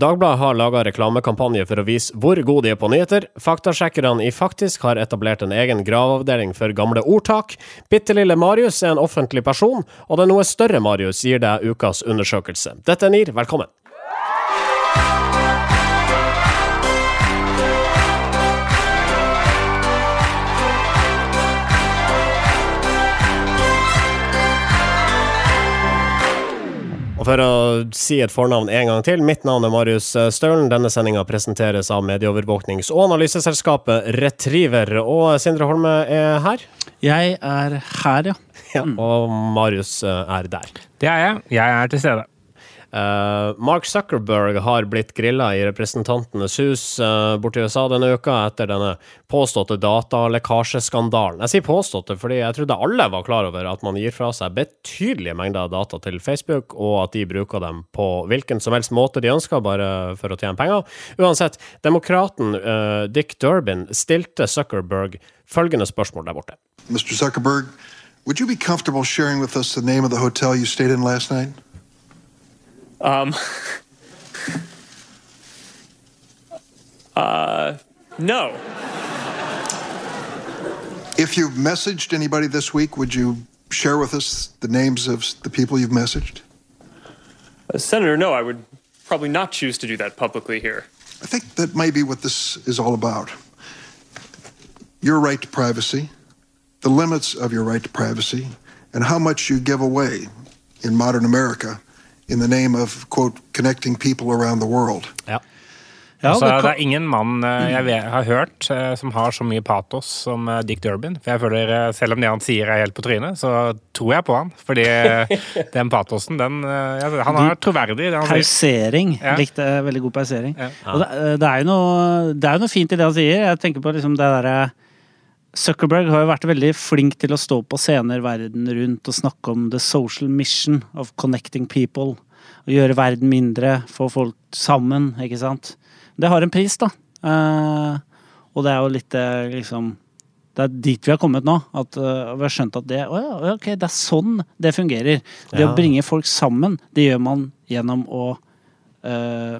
Dagbladet har laga reklamekampanje for å vise hvor gode de er på nyheter. Faktasjekkerne i Faktisk har etablert en egen graveavdeling for gamle ordtak. Bitte lille Marius er en offentlig person, og den noe større Marius gir deg ukas undersøkelse. Dette er NIR, velkommen. Og for å si et fornavn en gang til, mitt navn er Marius Staulen. Denne sendinga presenteres av medieovervåknings- og analyseselskapet Retriever. Og Sindre Holme er her. Jeg er her, ja. ja. Og Marius er der. Det er jeg. Jeg er til stede. Uh, Mark Zuckerberg har blitt grilla i Representantenes hus uh, borti USA denne uka etter denne påståtte datalekkasjeskandalen. Jeg sier påståtte fordi jeg trodde alle var klar over at man gir fra seg betydelige mengder data til Facebook, og at de bruker dem på hvilken som helst måte de ønsker, bare for å tjene penger. Uansett, demokraten uh, Dick Durbin stilte Zuckerberg følgende spørsmål der borte. Mr. Zuckerberg, would you be comfortable sharing with us the name of the hotel you stayed in last night? Um, uh, no. If you've messaged anybody this week, would you share with us the names of the people you've messaged? Uh, Senator, no, I would probably not choose to do that publicly here. I think that may be what this is all about. Your right to privacy, the limits of your right to privacy, and how much you give away in modern America in the name of, quote, connecting people around the world. Ja. ja altså, det, det, er ingen mann eh, jeg har hørt eh, som har så mye patos som eh, Dick Durbin. For jeg føler, Selv om det han sier er helt på trynet, så tror jeg på han. Fordi den patosen, den ja, Han er troverdig. Det han sier. pausering. Ja. Likte veldig god pausering. Ja. Og det, det, er jo noe, det er noe fint i det han sier. Jeg tenker på liksom det derre Zuckerberg har jo vært veldig flink til å stå på scener verden rundt og snakke om the social mission of connecting people. Å gjøre verden mindre, få folk sammen, ikke sant. Det har en pris, da. Eh, og det er jo litt eh, liksom Det er dit vi har kommet nå. At uh, vi har skjønt at det å ja, ok, det er sånn det fungerer. Det Ja. å bringe folk sammen, det gjør man gjennom å uh,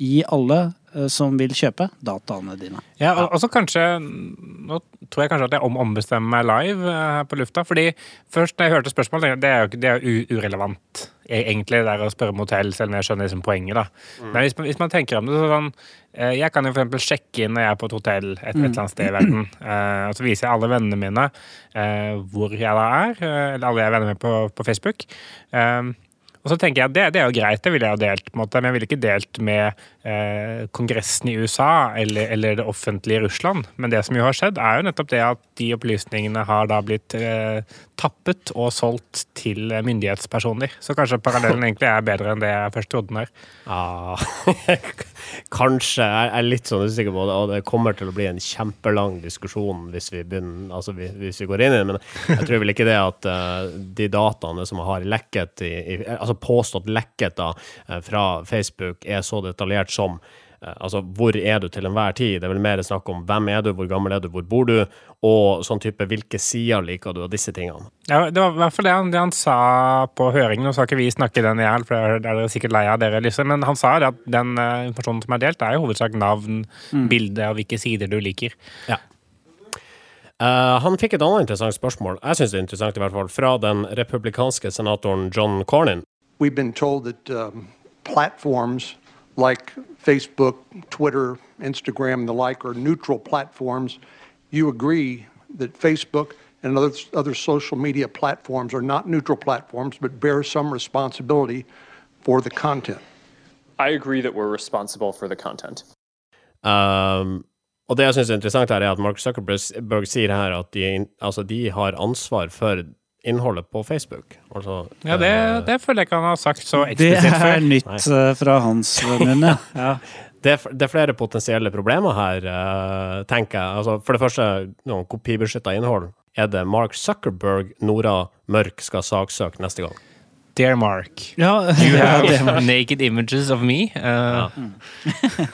gi alle som vil kjøpe, dataene dine. Ja, og, og så kanskje Nå tror jeg kanskje at jeg om ombestemmer meg live eh, her på lufta. fordi først da jeg hørte spørsmålet, det er jo det er urelevant. e- Egentlig det er å spørre om hotell, selv om jeg skjønner liksom poenget. da. Men hvis man, hvis man tenker om det så sånn eh, Jeg kan jo eksempel sjekke inn når jeg er på et hotell et, et eller annet sted i verden. eh, og så viser jeg alle vennene mine hvor jeg da er. Eller alle jeg er venner med på, på Facebook. Eh, og så tenker jeg at det, det er jo greit, det ville jeg jo delt, på en måte, men jeg ville ikke delt med eh, Kongressen i USA eller, eller det offentlige Russland. Men det som jo har skjedd, er jo nettopp det at de opplysningene har da blitt eh, tappet og solgt til myndighetspersoner. Så kanskje parallellen egentlig er bedre enn det jeg først trodde den er. Ah, kanskje. Jeg er litt sånn usikker på det, og det kommer til å bli en kjempelang diskusjon hvis vi begynner, altså hvis vi går inn i det. Men jeg tror vel ikke det at uh, de dataene som har lekket i, i, altså påstått lekket da, eh, fra Facebook, er så detaljert som eh, Altså, hvor er du til enhver tid? Det er vel mer snakk om hvem er du, hvor gammel er du, hvor bor du, og sånn type hvilke sider liker du, og disse tingene. Ja, det var i hvert fall det han, det han sa på høringen. Nå skal ikke vi snakke den i hjel, for det er dere sikkert lei av dere, liksom. Men han sa det at den eh, informasjonen som er delt, er i hovedsak navn, bilde og hvilke sider du liker. Ja. Uh, han fikk et annet interessant spørsmål, jeg syns det er interessant i hvert fall, fra den republikanske senatoren John Cornyn. We've been told that um, platforms like Facebook, Twitter, Instagram, and the like are neutral platforms. You agree that Facebook and other, other social media platforms are not neutral platforms, but bear some responsibility for the content. I agree that we're responsible for the content. Um, og det jeg syns er interessant her, er at Mark Zuckerberg sier her at de, altså de har ansvar for innholdet på Facebook. Altså, Ja, det, eh, det føler jeg ikke han har sagt så Det er før. nytt Nei. fra hans munn, ja. ja. det, det er flere potensielle problemer her, eh, tenker jeg. Altså, for det første, noen kopibeskytta innhold. Er det Mark Zuckerberg Nora Mørk skal saksøke neste gang? Dear Mark, ja, you have naked images of me. Uh,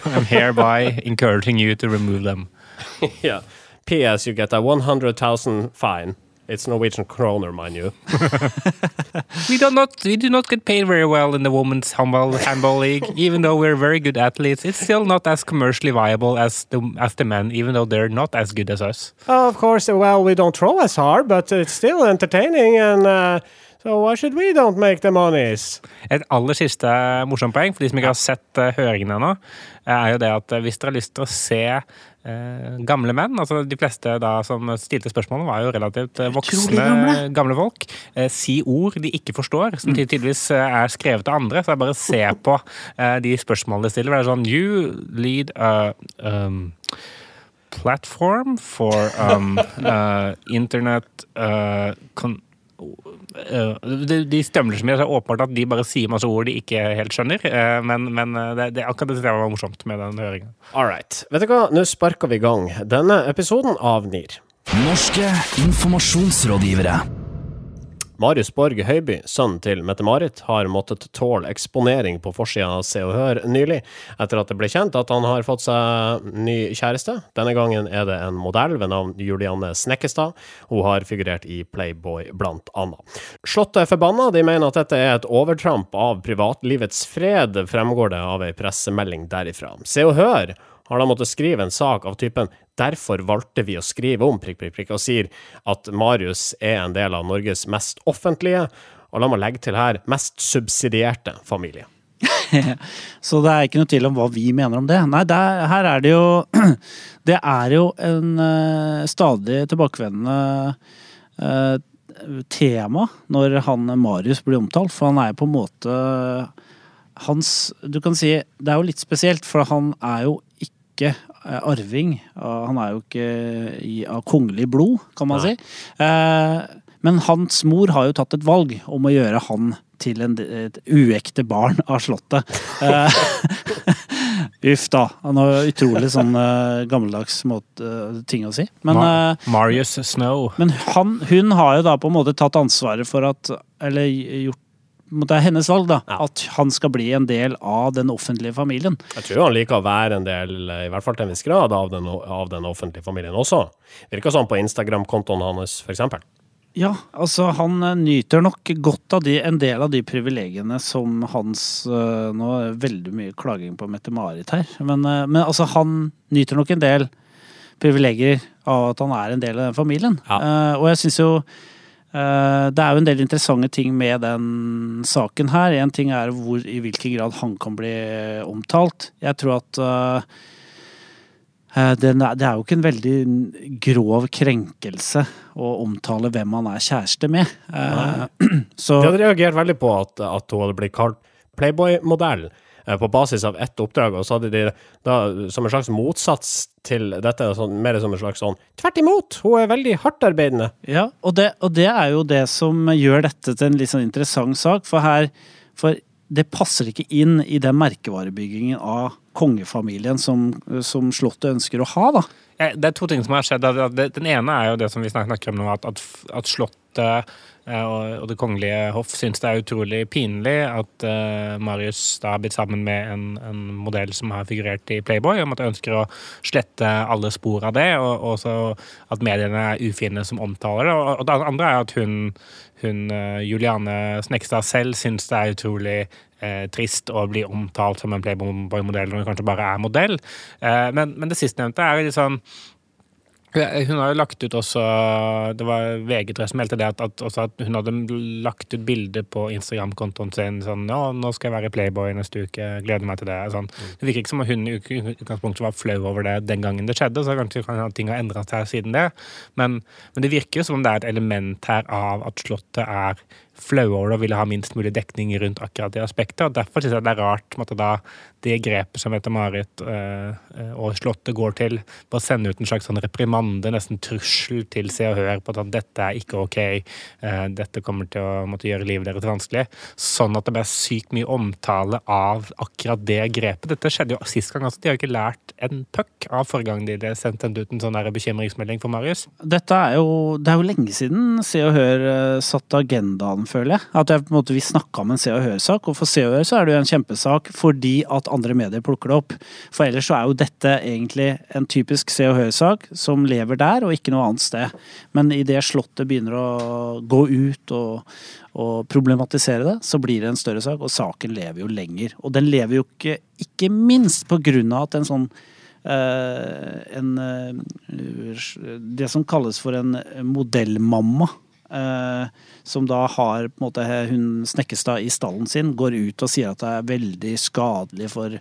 I'm hereby encouraging you to remove them. yeah. PS, you get a 100,000 fine. It's Norwegian kroner, mind you. We do not we do not get paid very well in the women's handball handball league, even though we're very good athletes. It's still not as commercially viable as the as the men, even though they're not as good as us. Of course, well, we don't throw as hard, but it's still entertaining, and uh, so why should we don't make the monies? Et aller siste morsomt poeng, for de som ikke har sett høringene høringen ennå, er jo det at eh, hvis dere har lyst til å se eh, gamle menn, altså de fleste da som stilte spørsmålene, var jo relativt eh, voksne gamle. folk, eh, si ord de ikke forstår, som tydeligvis eh, er skrevet av andre, så jeg bare ser på eh, de spørsmålene de stiller. Det er sånn You lead a um, platform for um, uh, internet uh, con Uh, de, de stømler så mye, så det er åpenbart at de bare sier masse ord de ikke helt skjønner. Uh, men, men uh, det, det, akkurat det var morsomt med den høringen. All right. Vet du hva, nå sparker vi i gang denne episoden av NIR. Norske informasjonsrådgivere. Marius Borg Høiby, sønnen til Mette-Marit, har måttet tåle eksponering på forsida av Se og Hør nylig, etter at det ble kjent at han har fått seg ny kjæreste. Denne gangen er det en modell ved navn Julianne Snekkestad. Hun har figurert i Playboy, blant annet. Slottet er forbanna, de mener at dette er et overtramp av privatlivets fred, fremgår det av ei pressemelding derifra. Se og Hør har da måttet skrive en sak av typen 'Derfor valgte vi å skrive om', prikk, prikk, prikk, og sier at Marius er en del av Norges mest offentlige, og la meg legge til her, mest subsidierte familie. Så det er ikke noe tvil om hva vi mener om det. Nei, der, her er det jo Det er jo en uh, stadig tilbakevendende uh, tema når han Marius blir omtalt, for han er jo på en måte hans Du kan si Det er jo litt spesielt, for han er jo ikke eh, arving. Han er jo ikke i, av kongelig blod, kan man Nei. si. Eh, men hans mor har jo tatt et valg om å gjøre han til en, et uekte barn av Slottet. Eh, Uff da. Han har utrolig sånn gammeldags måte, ting å si. Men, eh, Marius Snow. men han, hun har jo da på en måte tatt ansvaret for at Eller gjort Det er hennes valg, da. Ja. At han skal bli en del av den offentlige familien. Jeg tror han liker å være en del, i hvert fall til en viss grad, av den, av den offentlige familien også. Virker sånn på Instagram-kontoen hans, eksempel. Ja, altså han eh, nyter nok godt av de, en del av de privilegiene som hans eh, Nå er det veldig mye klaging på Mette-Marit her, men, eh, men altså han nyter nok en del privilegier av at han er en del av den familien. Ja. Uh, og jeg syns jo det er jo en del interessante ting med den saken her. En ting er hvor, i hvilken grad han kan bli omtalt. Jeg tror at eh, Eh, det er jo ikke en veldig grov krenkelse å omtale hvem han er kjæreste med. Eh, Så De hadde reagert veldig på at, at hun hadde blitt kalt Playboy-modell eh, på basis av ett oppdrag, og så hadde de da som en slags motsats til dette, sånn, mer som en slags sånn Tvert imot, hun er veldig hardtarbeidende. Ja, og det, og det er jo det som gjør dette til en litt sånn interessant sak, for her For det passer ikke inn i den merkevarebyggingen av kongefamilien som, som Slottet ønsker å ha, da. Eh, Det er to ting som har skjedd. Den ene er jo det som vi snakker om nå, at, at, at Slottet eh, og, og Det kongelige hoff syns det er utrolig pinlig at eh, Marius da har blitt sammen med en, en modell som har figurert i Playboy, om at de ønsker å slette alle spor av det, og og også at mediene er ufine som omtaler det. Og, det andre er at hun, hun eh, Juliane Snekstad selv syns det er utrolig eh, trist å bli omtalt som en Playboy-modell når hun kanskje bare er modell. Eh, men, men det sistnevnte er litt sånn hun har jo lagt ut også Det var VG3 som meldte det at, at, at hun hadde lagt ut bilde på Instagram-kontoen sin sånn ja, 'Nå skal jeg være i Playboy neste uke. Gleder meg til det.' Sånn. Det virker ikke som om hun i utgangspunktet var flau over det den gangen det skjedde. Så kanskje kan ting har endret seg siden det. Men, men det virker jo som om det er et element her av at Slottet er flaue over det og ville ha minst mulig dekning rundt akkurat det aspektet. og Derfor syns jeg det er rart at det grepet som Mette-Marit øh, og Slottet går til, på å sende ut en slags sånn reprimande, nesten trussel til Se og Hør på at dette er ikke ok, øh, dette kommer til å måtte gjøre livet deres vanskelig. Sånn at det ble sykt mye omtale av akkurat det grepet. Dette skjedde jo sist gang. også, De har jo ikke lært en puck av forrige gang de sendte ut en sånn bekymringsmelding for Marius. Dette er jo, det er jo lenge siden Se og Hør eh, satte agendaen sammen, føler jeg. At jeg, på en måte, vi snakka om en Se og Hør-sak, og for Se og Hør så er det jo en kjempesak fordi at andre medier plukker det opp. For ellers så er jo dette egentlig en typisk Se og Hør-sak som lever der, og ikke noe annet sted. Men idet Slottet begynner å gå ut og, og problematisere det, så blir det en større sak, og saken lever jo lenger. Og den lever jo ikke, ikke minst på grunn av at en sånn eh, en, eh, det som kalles for en modellmamma. Eh, som da har på en måte hun Snekkestad i stallen sin, går ut og sier at det er veldig skadelig for,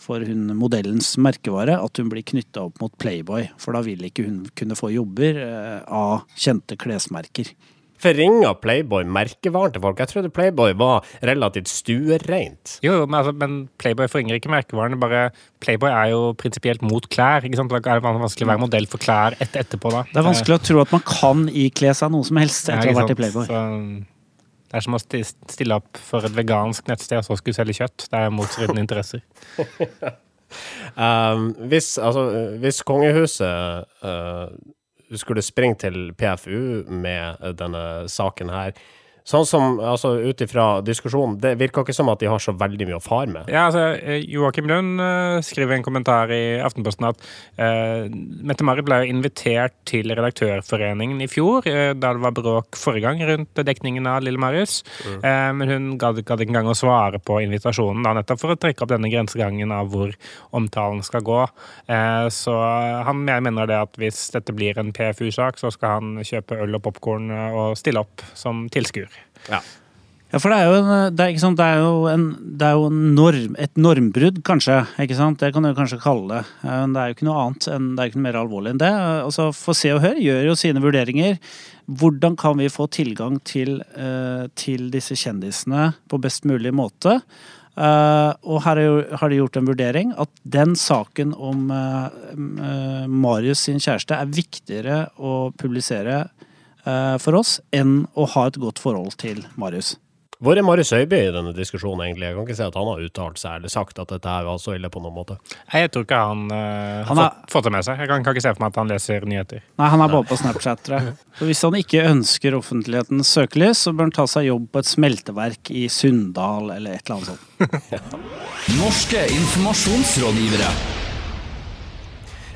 for hun modellens merkevare at hun blir knytta opp mot Playboy. For da vil ikke hun kunne få jobber eh, av kjente klesmerker. Forringa Playboy merkevaren til folk? Jeg trodde Playboy var relativt stuereint. Jo, jo, men, altså, men Playboy forringer ikke merkevaren. Bare Playboy er jo prinsipielt mot klær. ikke sant? Da er det vanskelig å være modell for klær et, etterpå. da. Det er vanskelig å tro at man kan ikle seg noe som helst etter å ha vært i Playboy. Så, det er som å stille opp for et vegansk nettsted og så skulle selge kjøtt. Det er motstridende interesser. Um, hvis, altså, hvis kongehuset uh, skulle springe til PFU med denne saken her Sånn som, altså ut ifra diskusjonen, det virker ikke som at de har så veldig mye å fare med. Ja, altså, eh, Joakim Lund eh, skriver en kommentar i Aftenposten at uh, Mette-Marit ble invitert til Redaktørforeningen i fjor, uh, da det var bråk forrige gang rundt dekningen av Lille Marius. Eh, men hun gadd ikke engang å svare på invitasjonen, da, nettopp for å trekke opp denne grensegangen av hvor omtalen skal gå. Så han mener det at hvis dette blir en PFU-sak, så skal han kjøpe øl og popkorn og stille opp som tilskuer. Ja. Ja, for det er jo, en, det er, sant, det er jo, en, det er jo en norm, et normbrudd, kanskje. ikke sant? Det kan du kanskje kalle det. Eh, Men det er jo ikke noe annet enn, det er ikke noe mer alvorlig enn det. Eh, Altså, For Se og Hør gjør jo sine vurderinger. Hvordan kan vi få tilgang til, eh, til disse kjendisene på best mulig måte? Eh, og her er har de gjort en vurdering at den saken om eh, eh, Marius sin kjæreste er viktigere å publisere eh, for oss enn å ha et godt forhold til Marius. Hvor er Marius Øiby i denne diskusjonen, egentlig? Jeg kan ikke si at han har uttalt seg eller sagt at dette her var så ille på noen måte. Jeg tror ikke han, uh, Han har fått, fått det med seg. Jeg kan, kan ikke se for meg at han leser nyheter. Nei, han er bare på Snapchat, tror jeg. Så hvis han ikke ønsker offentlighetens søkelys, så bør han ta seg jobb på et smelteverk i Sunndal eller et eller annet sånt. Norske informasjonsrådgivere.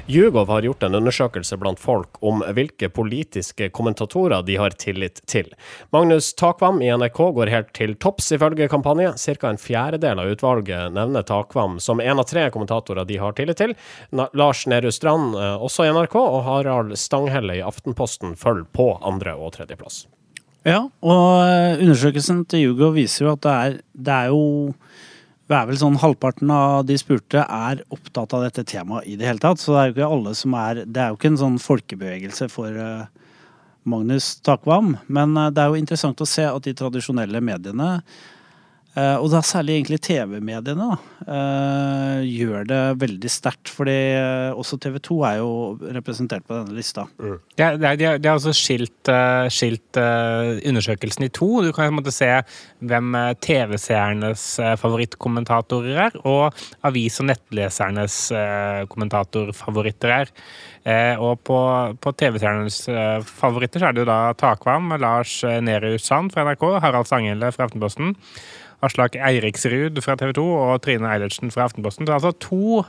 YouGov har gjort en undersøkelse blant folk om hvilke politiske kommentatorer de har tillit til. Magnus Takvam i NRK går helt til topps ifølge kampanje. Ca. en fjerdedel av utvalget nevner Takvam som en av tre kommentatorer de har tillit til. Lars Nehru Strand, eh, også i NRK, og Harald Stanghelle i Aftenposten følger på andre- og tredjeplass. Ja, og eh, undersøkelsen til Hugo viser jo at det er, det er jo det er vel sånn Halvparten av de spurte er opptatt av dette temaet i det hele tatt. Så det er jo ikke alle som er Det er jo ikke en sånn folkebevegelse for eh, Magnus Takvam. Men eh, det er jo interessant å se at de tradisjonelle mediene, og da særlig egentlig TV-mediene, eh, gjør det veldig sterkt. Fordi eh, også TV 2 er jo representert på denne lista. Mm. De, det er, de de har også skilt, eh, skilt eh, undersøkelsen i to. Du kan på en måte se hvem eh, TV-seernes eh, favorittkommentatorer er, og avis- og nettlesernes eh, kommentatorfavoritter er. Eh, og på, på TV-seernes eh, favoritter så er det jo da Takvam, Lars eh, Nehru Sand fra NRK, Harald Stanghelle fra Aftenposten. Aslak Eiriksrud fra TV 2 og Trine Eilertsen fra Aftenposten. Det er altså to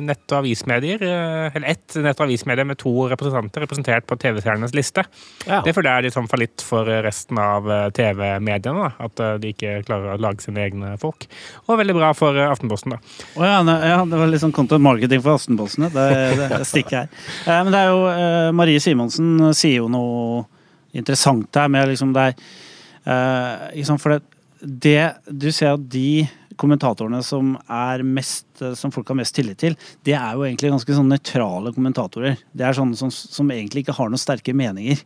nett- og avismedier, eh, eller ett nett- og avismedie med to representanter representert på TV-seernes liste. Ja. Det føler jeg er litt sånn fallitt for resten av eh, TV-mediene, at eh, de ikke klarer å lage sine egne folk. Og veldig bra for Aftenposten, da. Å ja, ja, det var litt sånn content marketing for Aftenposten. Det, det, det stikker her. Men det er jo Marie Simonsen sier jo noe interessant her med liksom det er liksom ikke For det, det Du ser at de kommentatorene som er mest eh, som folk har mest tillit til, det er jo egentlig ganske sånn nøytrale kommentatorer. Det er sånne som, som egentlig ikke har noen sterke meninger.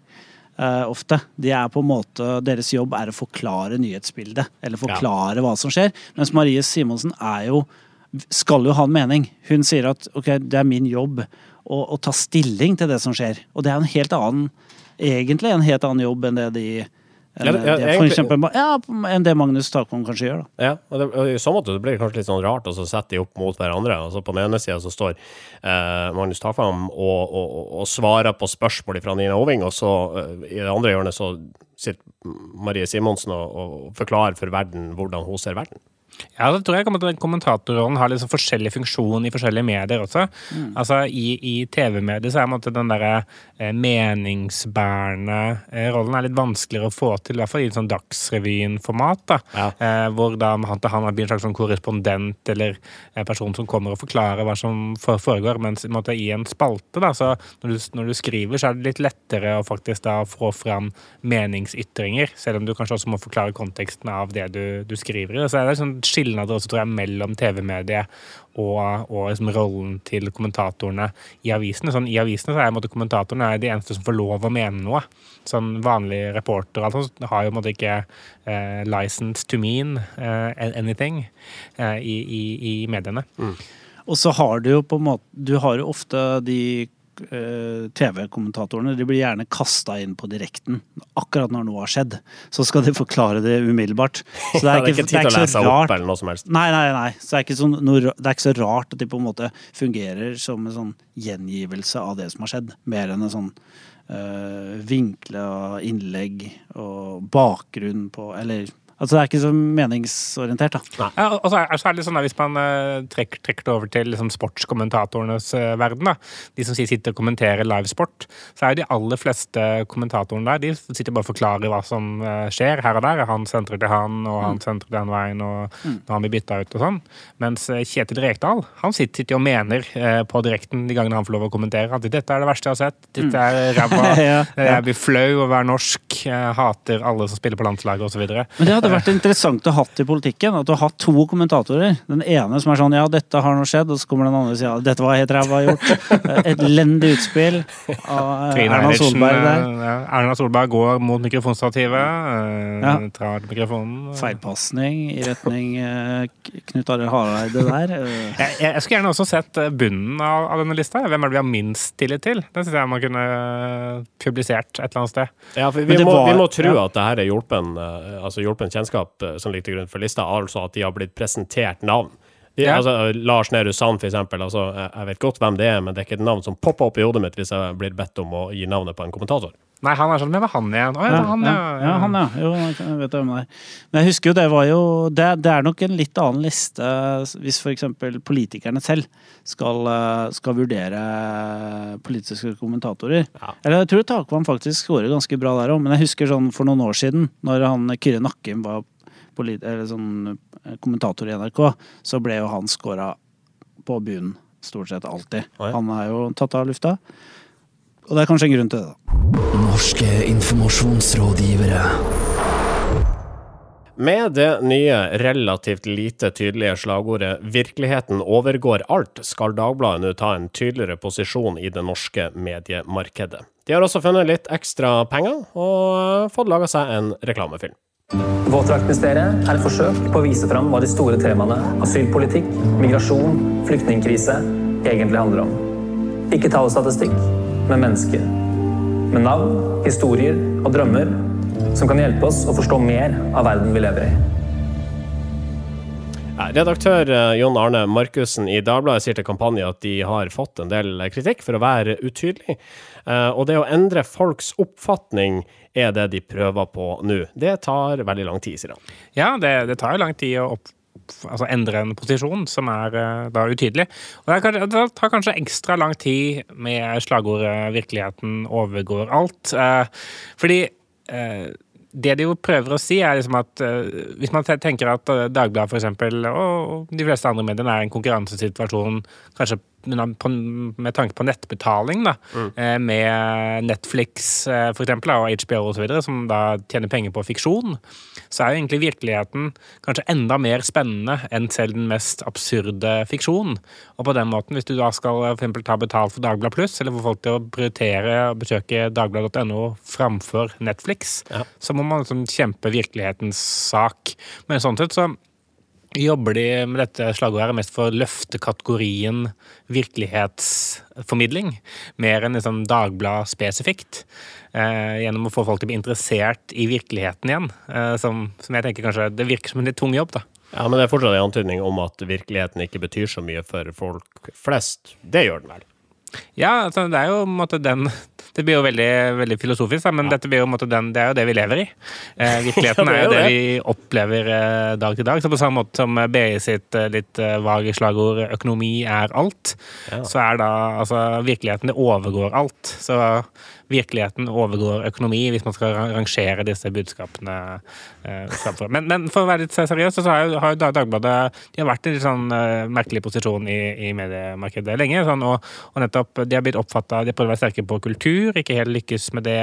Uh, ofte. De er på en måte, Deres jobb er å forklare nyhetsbildet, eller forklare hva som skjer. Mens Marie Simonsen er jo skal jo ha en mening. Hun sier at ok, det er min jobb å, å ta stilling til det som skjer. Og det er en helt annen, egentlig en helt annen jobb enn det de enn Ja, ja, det, egentlig- ja, enn det Magnus Takvam kanskje gjør. da. Ja, og, det, og i så måte blir det kanskje litt sånn rart å så sette de opp mot hverandre. Altså På den ene sida så står eh, Magnus Takvam og, og, og svarer på spørsmål fra Nina Oving, og så eh, i det andre hjørnet så sitter Marie Simonsen og, og forklarer for verden hvordan hun ser verden. Ja, det tror jeg kommer til at kommentatorrollen har liksom forskjellig funksjon i forskjellige medier også. Altså I, i TV-medier så er måtte, den derre eh, meningsbærende eh, rollen er litt vanskeligere å få til, i hvert fall i et sånn Dagsrevyen-format. da, Ja. eh, Hvor da han, han blir en slags sånn korrespondent eller en person som kommer og forklarer hva som foregår. Mens i en i en spalte, da, så når du, når du skriver, så er det litt lettere å faktisk da få fram meningsytringer. Selv om du kanskje også må forklare konteksten av det du, du skriver i. Så er det sånn skilnader også, tror jeg, mellom TV-mediet og, og liksom rollen til kommentatorene i avisene. Sånn, I avisene så er måte kommentatorene er de eneste som får lov å mene noe. Sånn vanlige reportere altså, har jo på en måte ikke eh, license to mean eh, anything eh, i, i, i mediene. Og så har du jo på en måte Du har jo ofte de TV-kommentatorene de blir gjerne kasta inn på direkten. Akkurat når noe har skjedd, så skal de forklare det umiddelbart. Så det Ja, er ikke, det er ikke så opp rart. eller noe som helst. Nei, nei, nei. Så det, er ikke så, noe, det er ikke så rart at de på en måte fungerer som en sånn gjengivelse av det som har skjedd. Mer enn en sånn øh, vinkla innlegg og bakgrunn på Eller Altså, det er ikke så meningsorientert, da. Ja, og så er, så er det sånn at Hvis man eh, trekker, trekker det over til liksom, sportskommentatorenes eh, verden, da, de som sitter og kommenterer livesport, så er jo de aller fleste kommentatorene der de sitter bare og forklarer hva som eh, skjer her og der. Han sentrer til han, og han sentrer den veien, og når han blir bytta ut og sånn. Mens Kjetil Rekdal han sitter, sitter og mener på direkten de gangene han får lov å kommentere at dette er det verste jeg har sett, dette er ræva, Ja, ja. jeg blir flau å være norsk, jeg hater alle som spiller på landslaget osv. Men det hadde vært interessant å ha i politikken. At du har hatt to kommentatorer. Den ene som er sånn ja, dette har nå skjedd, og så kommer den andre og sier ja, dette var helt ræva gjort. Et elendig utspill av eh, Trine Erna Solberg der. eh, Erna Solberg går mot mikrofonstativet. eh, Ja. trar mikrofonen. Feilpasning i retning eh, Knut Arild Hareide der. eh. Jeg, jeg, skulle gjerne også sett eh, bunnen av, av denne lista. Hvem er det vi har minst tillit til? Det syns jeg man kunne eh, publisert et eller annet sted. Ja, for vi, må, var- vi må tro ja. at det her er hjulpen, eh, altså hjulpen kjennskap eh, som ligger til grunn for lista, altså at de har blitt presentert navn. De, Ja. altså, Lars Nehru Sand, for eksempel. Altså, jeg jeg vet godt hvem det er, men det er ikke et navn som popper opp i hodet mitt hvis jeg blir bedt om å gi navnet på en kommentator. Nei, han er sånn Hvem var han igjen? Å, ja, han, ja, ja. han, ja. Jo, jeg vet hvem det er. Men jeg husker jo det var jo Det, det er nok en litt annen liste hvis f.eks. politikerne selv skal, eh, skal vurdere politiske kommentatorer. Ja. Eller jeg tror Takvam faktisk scorer ganske bra der òg, men jeg husker sånn for noen år siden, når han Kyrre Nakkim var polit eller sånn eh, kommentator i NRK, så ble jo han scora på bunnen stort sett alltid. Han er jo tatt av lufta. Og det er kanskje en grunn til det, da. Norske informasjonsrådgivere. Med det nye, relativt lite tydelige slagordet 'Virkeligheten overgår alt', skal Dagbladet nå ta en tydeligere posisjon i det norske mediemarkedet. De har også funnet litt ekstra penger, og fått laga seg en reklamefilm. Våtdraktmysteriet er et forsøk på å vise fram hva de store temaene asylpolitikk, migrasjon, flyktningkrise egentlig handler om. Ikke tallstatistikk, men mennesker. Med navn, historier og drømmer som kan hjelpe oss å forstå mer av verden vi lever i. Redaktør eh, Jon Arne Markussen i Dagbladet sier til kampanje at de har fått en del kritikk for å være utydelig. Eh, Og det å endre folks oppfatning er det de prøver på nå. Det tar veldig lang tid, sier han. Ja, det, det tar jo lang tid å opp, altså endre en posisjon som er eh, da utydelig. Og det, tar kanskje ekstra lang tid med slagordet 'virkeligheten overgår alt'. Eh, fordi eh, det de jo prøver å si, er liksom at hvis man tenker at Dagbladet eksempel, og de fleste andre mediene er en konkurransesituasjon kanskje med, på, med tanke på nettbetaling, da, mm. med Netflix eh, for eksempel, og HBO osv., som da tjener penger på fiksjon, så er jo egentlig virkeligheten kanskje enda mer spennende enn selv den mest absurde fiksjon. Og på den måten, hvis du da skal eh, for eksempel ta betalt for Dagbladet Pluss, eller få folk til å prioritere å besøke dagbladet.no framfor Netflix, Ja. så må man liksom kjempe virkelighetens sak. Men sånn sett så jobber de med dette slagordet mest for å løfte kategorien virkelighetsformidling, mer enn liksom Dagblad spesifikt. Eh, gjennom å få folk til å bli interessert i virkeligheten igjen. Eh, som, som jeg tenker kanskje Det virker som en litt tung jobb, da. Ja, Men det er fortsatt en antydning om at virkeligheten ikke betyr så mye for folk flest. Det gjør den vel? Ja, altså, det er jo en måte den Det blir jo veldig, veldig filosofisk, men men dette blir jo, måte, den, det er jo det vi lever i. Eh, virkeligheten Ja, det er jo det. vi opplever eh, dag til dag. Så på samme måte som BI sitt eh, litt eh, vage slagord 'økonomi er alt', så er da altså virkeligheten det overgår alt. Så virkeligheten overgår økonomi, hvis man skal ra- rangere disse budskapene. Eh, men, men for å være litt seriøs, så har jo, Dagbladet de har vært i en litt sånn eh, merkelig posisjon i, i mediemarkedet lenge. Sånn, og, og nettopp de har blitt oppfatta De har prøvd å være sterke på kultur, ikke helt lykkes med det.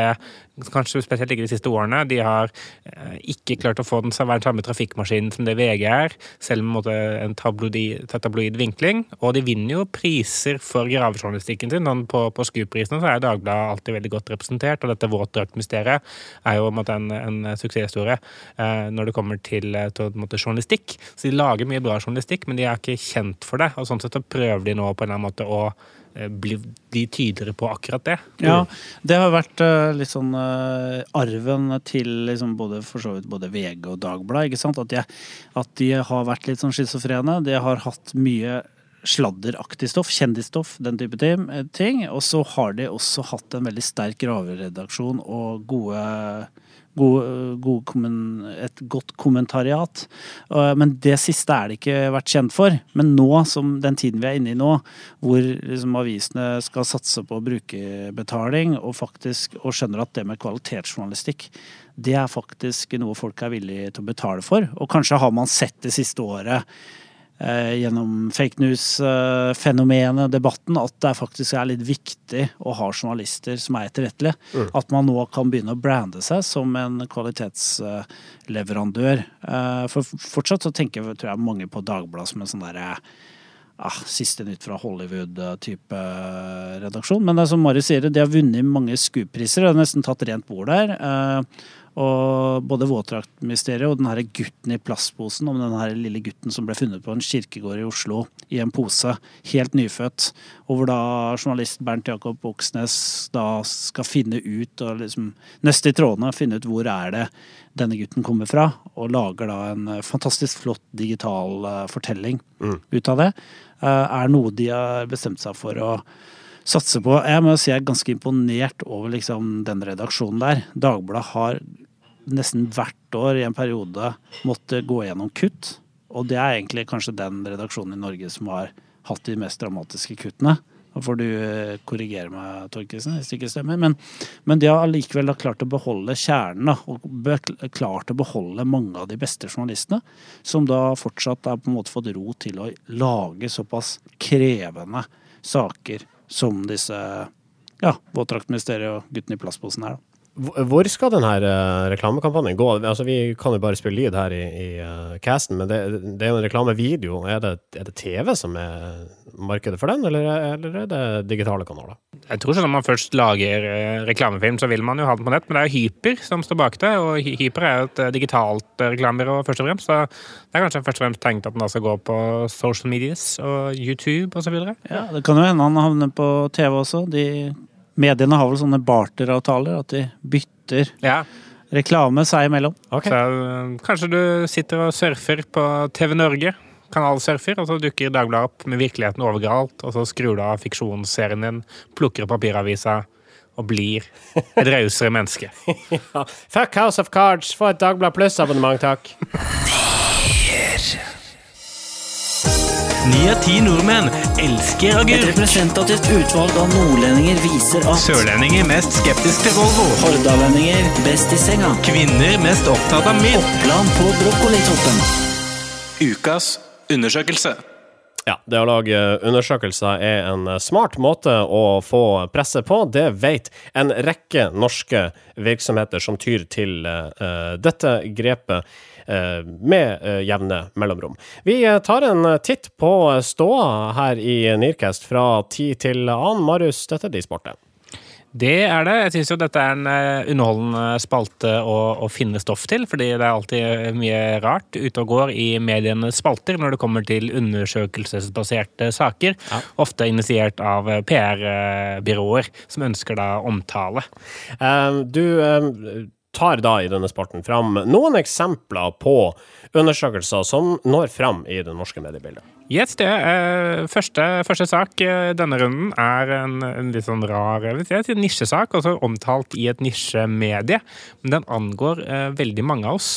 Kanskje spesielt ikke de siste årene. De har eh, ikke klart å få den den samme trafikkmaskinen som det VG er, selv med en, en tabloid, tabloid vinkling. Og de vinner jo priser for gravejournalistikken sin. Sånn på, på Scoop-prisene så er Dagbladet alltid veldig godt representert, og dette våtdraktmysteriet er jo en, en, en suksesshistorie eh, når det kommer til, eh, til måte, journalistikk. Så de lager mye bra journalistikk, men de er ikke kjent for det. Og sånn sett så prøver de nå på en eller annen måte å eh, bli, bli tydeligere på akkurat det. Ja, det har vært uh, litt sånn uh, arven til liksom både, for så vidt både VG og Dagbladet. At de, at de har vært litt sånn schizofrene. De har hatt mye sladderaktig stoff, kjendisstoff, den type ting. Og så har de også hatt en veldig sterk graveredaksjon og gode God, god kommen, et godt kommentariat. Men det siste er det ikke vært kjent for. Men nå, som den tiden vi er inne i nå, hvor liksom avisene skal satse på brukerbetaling og faktisk og skjønner at det med kvalitetsjournalistikk, det er faktisk noe folk er villige til å betale for. Og kanskje har man sett det siste året gjennom fake news-fenomenet, debatten, at det faktisk er litt viktig å ha journalister som er etterrettelige. At man nå kan begynne å brande seg som en kvalitetsleverandør. Eh, for fortsatt så tenker tror jeg mange på Dagbladet som en sånn derre ah, siste nytt fra Hollywood-type redaksjon. Men det er som Mari sier, de har vunnet mange SKUP-priser. De har nesten tatt rent bord der. Eh, Og både våtdraktmysteriet og den her gutten i plastposen, om den her lille gutten som ble funnet på en kirkegård i Oslo i en pose, helt nyfødt, og hvor da journalist Bernt Jakob Oksnes da skal finne ut og liksom nøste i trådene, finne ut hvor er det denne gutten kommer fra, og lager da en eh, fantastisk flott digital fortelling fortelling ut av det, eh, er noe de har bestemt seg for å satse på. Jeg må si jeg er ganske imponert over liksom den redaksjonen der. Dagbladet har nesten hvert år i en periode måttet gå gjennom kutt, og det er egentlig kanskje den redaksjonen i Norge som har hatt de mest dramatiske kuttene. Da får du eh, korrigere meg, Torkesen, hvis det ikke stemmer. Men, men de har allikevel klart å beholde kjernen, da, og klart å beholde mange av de beste journalistene, som da fortsatt har på en måte fått ro til å lage såpass krevende saker som disse ja, våtdraktministeriet og gutten i plastposen her. da. Hvor skal denne uh, reklamekampanjen gå? Altså, vi kan jo bare spille lyd her i, i eh, casten, men det, det er jo en reklamevideo. Er det, er det TV som er markedet for den, eller, eller er det digitale kanaler? Jeg tror ikke Når man først lager eh, reklamefilm, så vil man jo ha den på nett, men det er Hyper som står bak det. Og Hyper er jo et eh, digitalt eh, reklamebyrå, først og fremst. Så det er kanskje først og fremst tenkt at den da skal gå på social medias og YouTube osv. Ja, Det kan jo hende han havner på TV også. De mediene har vel sånne barteravtaler, at de bytter Ja, reklame seg imellom. Okay. så eh, kanskje du sitter og surfer på TV Norge. Kanalsurfer, og så dukker Dagbladet opp med virkeligheten overalt, og så skrur du av fiksjonsserien din, plukker opp papiravisa og blir et rausere menneske. Ja. Fuck House of Cards, få et Dagblad Pluss-abonnement, takk. Ni av ti nordmenn elsker Et representativt utvalg av nordlendinger viser at Sørlendinger mest skeptisk til Volvo. hordalendinger best i senga. Kvinner mest opptatt av mild. Oppland på brokkolitoppen. Ukas undersøkelse. Ja, det å lage undersøkelser er en smart måte å få presse på. Det vet en rekke norske virksomheter som tyr til uh, dette grepet med eh, jevne mellomrom. Vi eh, tar en titt på ståa her i Nearcast fra tid til annen. Marius, dette er de sportet. det. Er det. Jeg syns jo dette er en eh, underholdende spalte å, å finne stoff til, fordi det er alltid mye rart ute og går i medienes spalter når det kommer til undersøkelsesbaserte saker. Ofte initiert av eh, PR-byråer som ønsker da omtale. Eh, Du eh, tar da i denne spalten fram noen eksempler på undersøkelser som når fram i det norske mediebildet. Yes, det. er første, første sak eh, denne runden er en, en litt sånn rar jeg vet, en nisjesak, også omtalt i et nisjemedie. Men den angår eh, veldig mange av oss.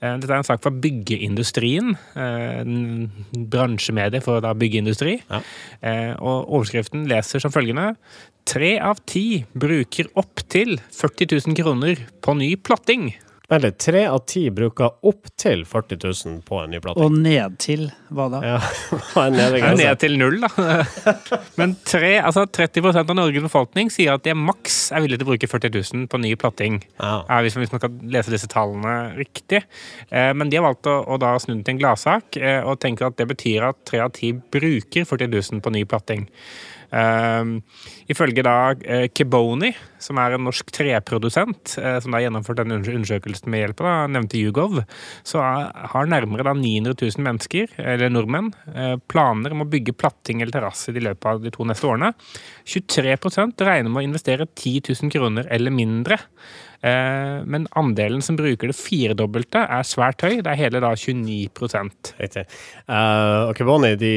Eh, dette er en sak fra byggeindustrien. Eh, bransjemedie for da byggeindustri. Eh, og overskriften leser som følgende. Tre av ti bruker opptil 40 000 kroner på ny platting. Vent litt. Tre av ti bruker opptil 40 000 på en ny plate. Og nedtil hva da? Ja, hva er Det er ned til null, da. Men tre, altså 30 av Norges befolkning sier at de maks er villige til å bruke 40 000 på ny platting. Ja. Ja, hvis, man, hvis man kan lese disse tallene riktig. Eh, men de har valgt å, å da snu den til en gladsak eh, og tenker at det betyr at tre av ti bruker 40 000 på ny platting. Um, ifølge da eh, Keboni, som er en norsk treprodusent, eh, som da har gjennomført denne undersøkelsen med hjelp av nevnte Yougov, så har nærmere da 900 000 mennesker, eller nordmenn, eh, planer om å bygge platting eller terrasse i løpet av de to neste årene. 23 regner med å investere 10 000 kroner eller mindre. Eh, men andelen som bruker det firedobbelte, er svært høy. Det er hele da 29 Riktig. Eh, og Keboni de,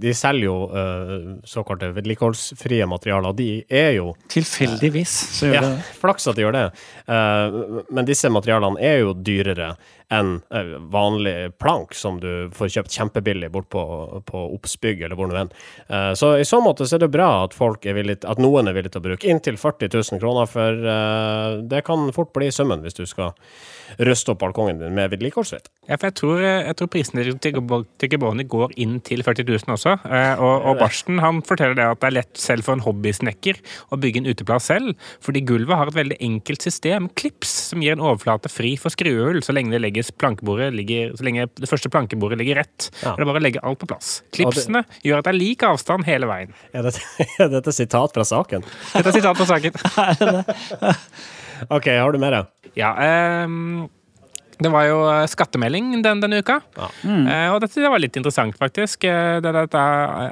de selger jo uh, såkalte vedlikeholdsfrie materialer. De er jo Tilfeldigvis så gjør ja, flaks at de gjør det. Uh, men disse materialene er jo dyrere enn eh, vanlig plank, som du får kjøpt kjempebillig bort på, på Oppsbygg eller hvor nå enn. Eh, så i så måte så er det bra at, folk er villig, at noen er villig til å bruke inntil 40 000 kroner, for eh, det kan fort bli summen hvis du skal ruste opp balkongen din med vedlikeholdsvett. Ja, for jeg tror, jeg tror prisene til Gebo- Geboni går inn til 40 000 også. Og, og Barsten han forteller det at det er lett selv for en hobbysnekker å bygge en uteplass selv, fordi gulvet har et veldig enkelt system, klips, som gir en overflate fri for skruehull så lenge det legges plankebordet ligger, så lenge det første plankebordet ligger rett. Ja. Det er bare å legge alt på plass. Klipsene gjør at det er lik avstand hele veien. Er dette, er dette sitat fra saken? Dette er sitat fra saken. OK, har du mer? Ja, Um det var jo eh, skattemelding den, denne uka. Ja. Eh, og dette var litt interessant, faktisk. Eh, Det er dette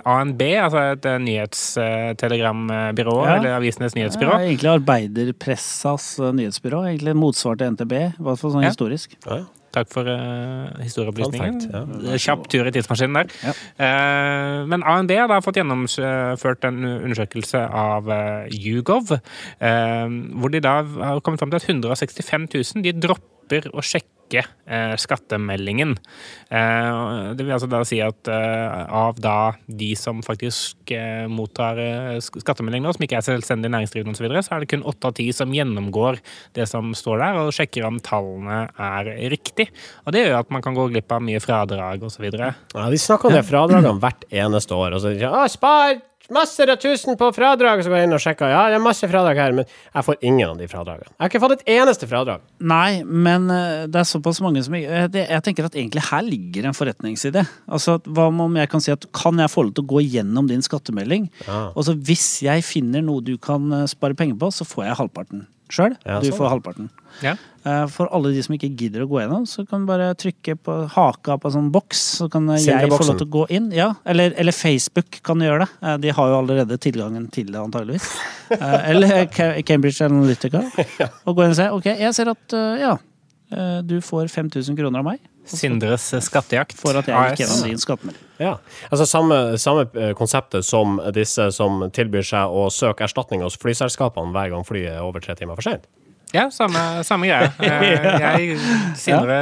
ANB, altså et eh, nyhetstelegrambyrå, Ja. eller avisenes nyhetsbyrå. Ja, egentlig arbeiderpressas eh, nyhetsbyrå. Egentlig motsvar til NTB, i hvert fall sånn Ja. historisk. Ja, ja. Takk for uh, historieopplysningen. Ja. Kjapp tur i tidsmaskinen der. Ja. Uh, men ANB har fått gjennomført en undersøkelse av uh, Yougov, uh, hvor de da har kommet fram til at 165 000 de dropper å sjekke eh, skattemeldingen. Eh, det vil altså da si at eh, av da de som faktisk mottar sk- skattemelding nå, som ikke er selvstendig næringsdrivende osv., så, videre, så er det kun åtte av ti som gjennomgår det som står der, og sjekker om tallene er riktig. Og det gjør at man kan gå glipp av mye fradrag osv. Ja, de snakker om det fradragene hvert eneste år. Og så sier de, «Å, spar masser av tusen på fradrag! Så går jeg inn og sjekker. Ja, det er masse fradrag her, men jeg får ingen av de fradragene. Jeg har ikke fått et eneste fradrag. Nei, men eh, det er såpass mange som eh, Jeg tenker at egentlig her ligger en forretningsidé. Altså, hva om jeg kan si at kan jeg få lov til å gå gjennom din skattemelding? Ja. Og så hvis jeg finner noe du kan eh, spare penger på, så får jeg halvparten sjøl. Ja, du sånn. får halvparten. Ja. Eh, For alle de som ikke gidder å gå gjennom, så kan du bare trykke på haka på en sånn boks, så kan jeg få lov til å gå inn. Ja, eller, eller Facebook kan gjøre det. Eh, De har jo allerede tilgangen til det, antageligvis. Eh, Eller Cambridge Analytica. Og gå inn og se. Ok, jeg ser at ja, eh, du får 5000 kroner av meg Sindres skattejakt. for at jeg gikk gjennom din skattemelding. Ja, altså samme, samme eh, konseptet som disse som tilbyr seg å søke erstatning hos flyselskapene hver gang flyet er over tre timer for sent. Ja, samme, samme greie. Eh, Jeg, Sindre,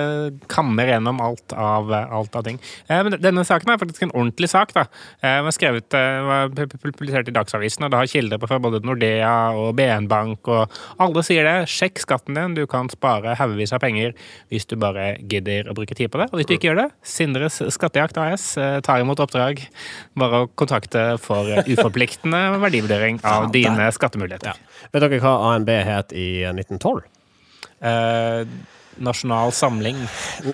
kammer gjennom alt av, alt av ting. Eh, Men denne saken er faktisk en ordentlig sak. da. Eh, Den var skrevet, var pu- pu- publisert i Dagsavisen, og det har kilder på fra både Nordea og BN Bank, og alle sier det. Sjekk skatten din, du kan spare haugevis av penger hvis du bare gidder å bruke tid på det. Og hvis du ikke gjør det, Sindres Skattejakt AS tar imot oppdrag. Bare å kontakte for uforpliktende verdivurdering av dine skattemuligheter. Vet dere hva ANB het i 1912? Eh, nasjonal samling.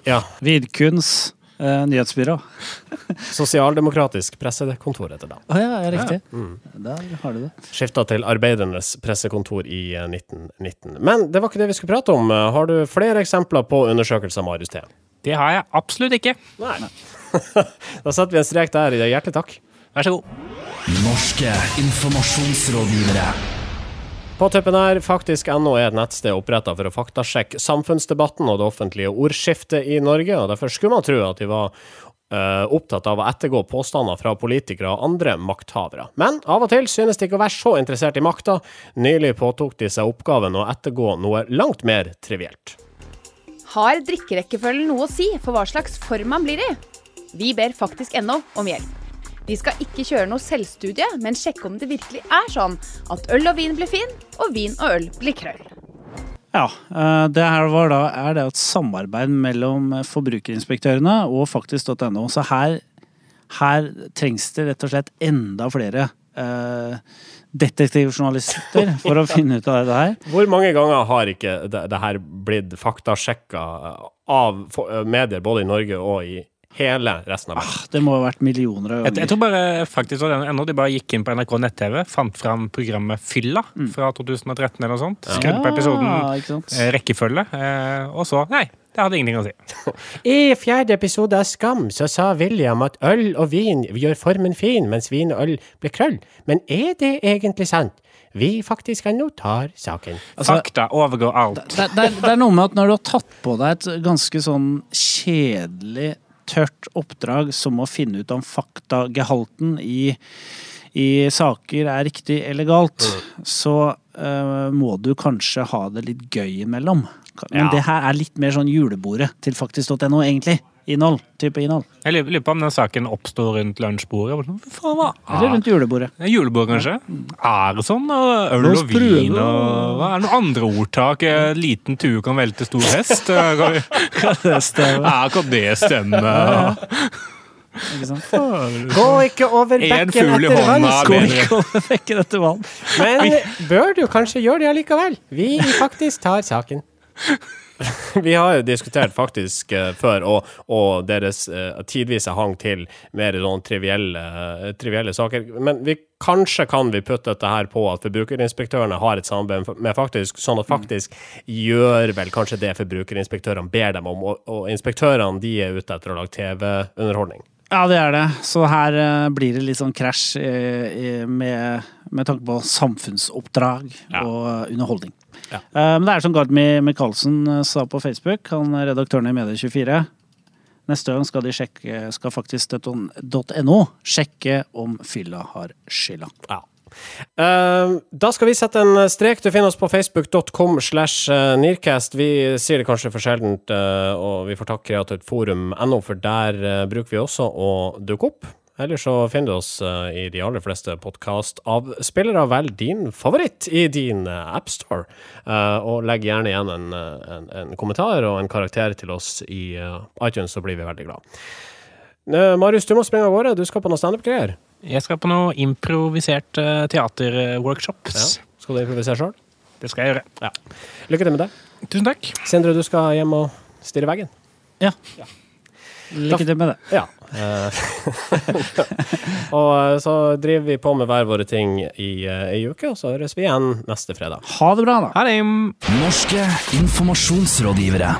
Ja, Vidkuns eh, nyhetsbyrå. Sosialdemokratisk pressekontor heter det. Å ja, ja, riktig. Der har du det. Skifta til Arbeidernes pressekontor i eh, 1919. Men det var ikke det vi skulle prate om. Eh, Har du flere eksempler på undersøkelser, Marius T? Det har jeg absolutt ikke. Nei. da setter vi en strek der. Hjertelig takk. Vær så god. Norske informasjonsrådgivere. På tuppen her, faktisk.no er et nettsted oppretta for å faktasjekke samfunnsdebatten og det offentlige ordskiftet i Norge, og derfor skulle man tro at de var uh, opptatt av å ettergå påstander fra politikere og andre makthavere. Men av og til synes de ikke å være så interessert i makta. Nylig påtok de seg oppgaven å ettergå noe langt mer trivielt. Har drikkerekkefølgen noe å si for hva slags form man blir i? Vi ber faktisk.no om hjelp. Vi skal ikke kjøre noe selvstudie, men sjekke om det virkelig er sånn at øl og vin blir fin, og vin og øl blir krøll. Ja, eh, det her var da, er det et samarbeid mellom forbrukerinspektørene og faktisk.no. Så her, her trengs det rett og slett enda flere eh, detektivjournalister for å finne ut av det her. Hvor mange ganger har ikke det, det her blitt faktasjekka av medier både i Norge og i hele resten av verden? Det må ha vært millioner av Jeg, jeg tror bare faktisk ennå de bare gikk inn på NRK nett-TV, fant fram programmet Fylla fra 2013 eller noe sånt. Skrudde på episoden Ja, ikke sant? eh, rekkefølge, eh, og så Nei, det hadde ingenting å si. I fjerde episode av Skam så sa William at øl og vin gjør formen fin, mens vin og øl blir krøll. Men er det egentlig sant? Vi faktisk ennå tar saken. Fakta overgår alt. Det, det, det er noe med at når du har tatt på deg et ganske sånn kjedelig, tørt oppdrag som å finne ut om faktagehalten i, i saker er riktig eller galt, så eh, må du kanskje ha det litt gøy imellom. Men Ja. det her er litt mer sånn julebordet til faktisk.no, egentlig. Innhold. Type innhold. Jeg lurer på om den saken oppstår rundt lunsjbordet. Hva? Eller rundt julebordet. Ja, julebordet, Julebord, kanskje? Er det sånn? Og øl og vin og Hva er det noen andre ordtak? Liten tue kan velte stor hest? Kan vi... Det stemmer. Ja, kan det stemme? Ikke sant? Gå ikke over bekken etter hånda vann, Gå ikke over bekken etter vann. men bør du kanskje gjøre det allikevel? Vi faktisk tar saken. Vi har jo diskutert faktisk uh, før, og, og deres uh, tidvise hang til mer sånn trivielle, uh, trivielle saker. Men vi, kanskje kan vi putte dette her på at forbrukerinspektørene har et samarbeid med faktisk, sånn at faktisk gjør vel kanskje det forbrukerinspektørene ber dem om, og, og inspektørene de er ute etter å lage TV-underholdning. Ja, det er det. Så her eh, blir det litt sånn krasj eh, med, med tanke på samfunnsoppdrag Ja. og underholdning. Ja. Eh, men det er som Gardmi Michaelsen sa på Facebook, han er redaktøren i Medie24. Neste gang skal de sjekke, skal faktisk .no sjekke om fylla har skylda. Ja. Eh, da skal vi sette en strek. Du finner oss på facebook.com slash eh, Nearcast. Vi sier det kanskje for sjeldent, uh, og vi får takke Kreativt Forum.no, for der uh, bruker vi også å dukke opp. Eller så finner du oss i de aller fleste podkastavspillere. Velg din favoritt i din uh, appstore, uh, og legg gjerne igjen en, en, en kommentar og en karakter til oss i iTunes, så blir vi veldig glad. Marius, du må springe av gårde. Du skal på noe standup-greier. Jeg skal på noe improvisert eh, teaterworkshops. Skal du improvisere sjøl? Det skal jeg gjøre. Ja. Lykke til med det. Tusen takk. Sindre, du skal hjem og stirre veggen. Ja. Lykke til med det. Ja. Eh, og eh, så driver vi på med hver våre ting i ei uke, og så høres vi igjen neste fredag. Ha det bra, da. Ha det. Norske informasjonsrådgivere.